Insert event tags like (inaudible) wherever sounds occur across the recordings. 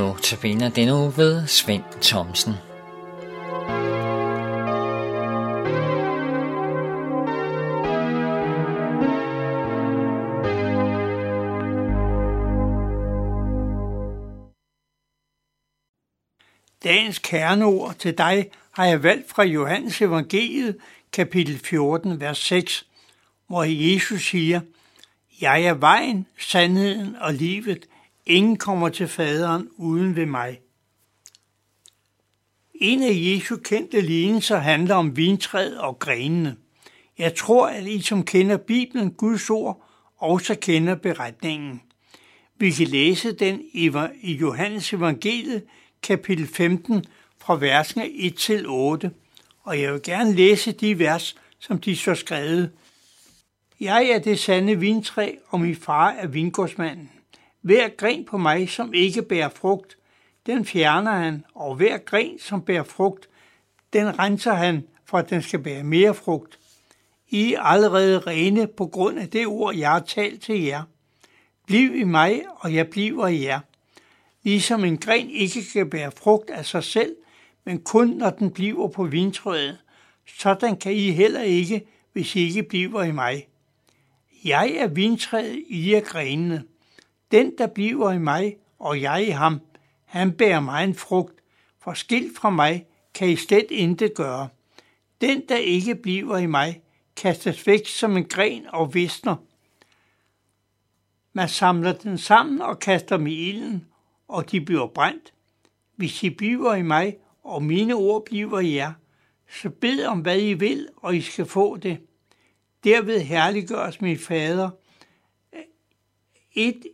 Notabene den uge ved Svend Thomsen. Dagens kerneord til dig har jeg valgt fra Johannes evangeliet, kapitel 14, vers 6, hvor Jesus siger, Jeg er vejen, sandheden og livet. Ingen kommer til faderen uden ved mig. En af Jesu kendte lignelser handler om vintræet og grenene. Jeg tror, at I, som kender Bibelen, Guds ord, også kender beretningen. Vi kan læse den i Johannes evangeliet, kapitel 15, fra versene 1 til 8, og jeg vil gerne læse de vers, som de så skrevet. Jeg er det sande vintræ, og min far er vingårdsmanden. Hver gren på mig, som ikke bærer frugt, den fjerner han, og hver gren, som bærer frugt, den renser han, for at den skal bære mere frugt. I er allerede rene på grund af det ord, jeg har talt til jer. Bliv i mig, og jeg bliver i jer. Ligesom en gren ikke kan bære frugt af sig selv, men kun når den bliver på vintræet, sådan kan I heller ikke, hvis I ikke bliver i mig. Jeg er vintræet, I er grenene. Den, der bliver i mig, og jeg i ham, han bærer mig en frugt, for skilt fra mig kan I slet intet gøre. Den, der ikke bliver i mig, kastes væk som en gren og visner. Man samler den sammen og kaster dem i ilden, og de bliver brændt. Hvis I bliver i mig, og mine ord bliver i jer, så bed om, hvad I vil, og I skal få det. Derved herliggøres min fader. Et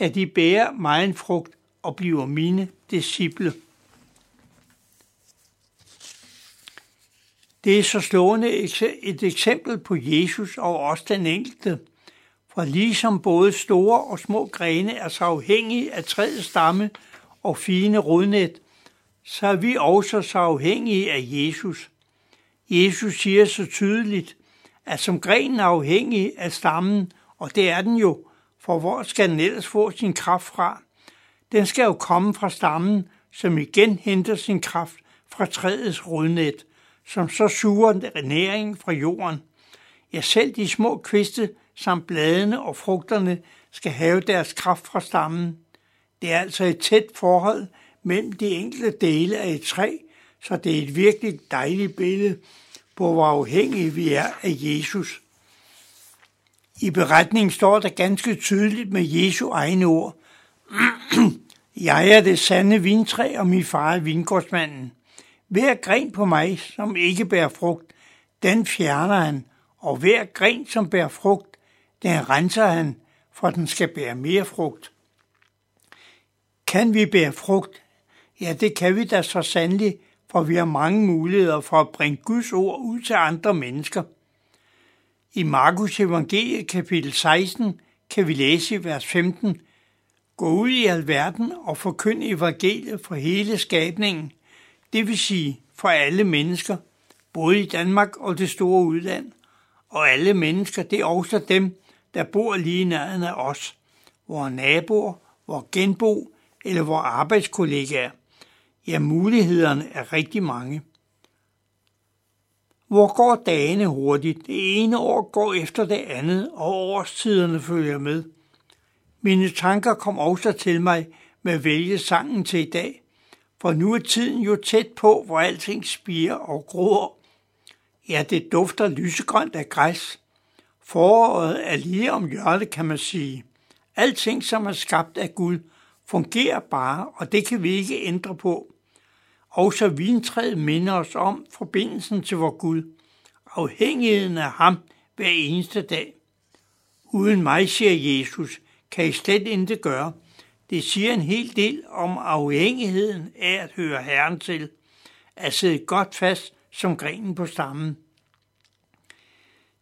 at de bærer mig frugt og bliver mine disciple. Det er så slående et eksempel på Jesus og også den enkelte. For ligesom både store og små grene er så afhængige af træets stamme og fine rodnet, så er vi også så afhængige af Jesus. Jesus siger så tydeligt, at som grenen er afhængig af stammen, og det er den jo, for hvor skal den ellers få sin kraft fra? Den skal jo komme fra stammen, som igen henter sin kraft fra træets rodnet, som så suger næring fra jorden. Ja, selv de små kviste samt bladene og frugterne skal have deres kraft fra stammen. Det er altså et tæt forhold mellem de enkelte dele af et træ, så det er et virkelig dejligt billede på, hvor afhængige vi er af Jesus. I beretningen står der ganske tydeligt med Jesu egne ord. (clears throat) Jeg er det sande vintræ, og min far er vingårdsmanden. Hver gren på mig, som ikke bærer frugt, den fjerner han, og hver gren, som bærer frugt, den renser han, for den skal bære mere frugt. Kan vi bære frugt? Ja, det kan vi da så sandelig, for vi har mange muligheder for at bringe Guds ord ud til andre mennesker. I Markus evangelie kapitel 16 kan vi læse i vers 15, Gå ud i alverden og forkynd evangeliet for hele skabningen, det vil sige for alle mennesker, både i Danmark og det store udland. Og alle mennesker, det er også dem, der bor lige nærheden af os, vores naboer, vores genbo eller vores arbejdskollegaer. Ja, mulighederne er rigtig mange. Hvor går dagene hurtigt? Det ene år går efter det andet, og årstiderne følger med. Mine tanker kom også til mig med at vælge sangen til i dag, for nu er tiden jo tæt på, hvor alting spiger og gror. Ja, det dufter lysegrønt af græs. Foråret er lige om hjørnet, kan man sige. Alting, som er skabt af Gud, fungerer bare, og det kan vi ikke ændre på. Også vintræet minder os om forbindelsen til vor Gud, afhængigheden af ham hver eneste dag. Uden mig, siger Jesus, kan I slet intet gøre. Det siger en hel del om afhængigheden af at høre Herren til, at sidde godt fast som grenen på stammen.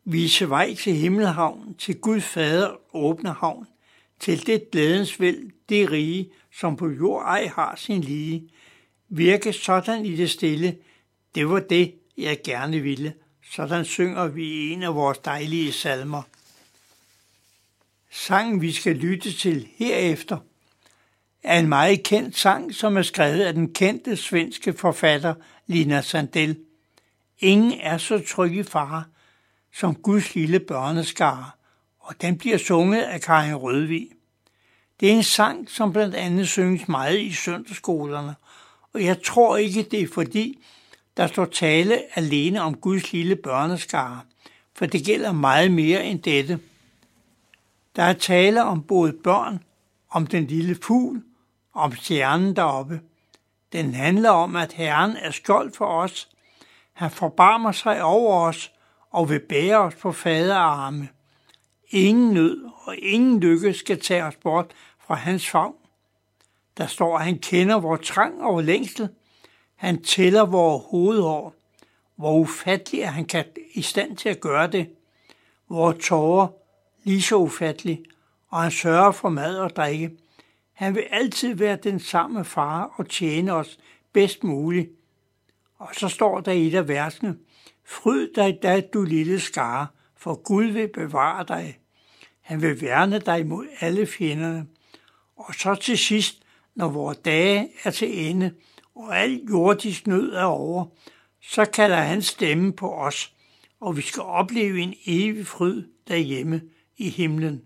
Vise vej til himmelhavn, til Gud Fader åbne havn, til det glædens vel, det rige, som på jord ej har sin lige. Virke sådan i det stille, det var det, jeg gerne ville. Sådan synger vi i en af vores dejlige salmer. Sangen, vi skal lytte til herefter, er en meget kendt sang, som er skrevet af den kendte svenske forfatter Lina Sandell. Ingen er så tryg i far som Guds lille børneskare, og den bliver sunget af Karin Rødvig. Det er en sang, som blandt andet synges meget i søndagsskolerne, og jeg tror ikke, det er fordi, der står tale alene om Guds lille børneskare, for det gælder meget mere end dette. Der er tale om både børn, om den lille fugl, om stjernen deroppe. Den handler om, at Herren er skjold for os. Han forbarmer sig over os og vil bære os på faderarme. Ingen nød og ingen lykke skal tage os bort fra hans favn. Der står, at han kender vores trang og længsel. Han tæller vores hovedår. Hvor ufattelig er han kan i stand til at gøre det. Vores tårer lige så ufattelig, og han sørger for mad og drikke. Han vil altid være den samme far og tjene os bedst muligt. Og så står der i et af versene, Fryd dig da, du lille skare, for Gud vil bevare dig. Han vil værne dig mod alle fjenderne. Og så til sidst, når vores dage er til ende, og al jordisk nød er over, så kalder han stemme på os, og vi skal opleve en evig fryd derhjemme i himlen.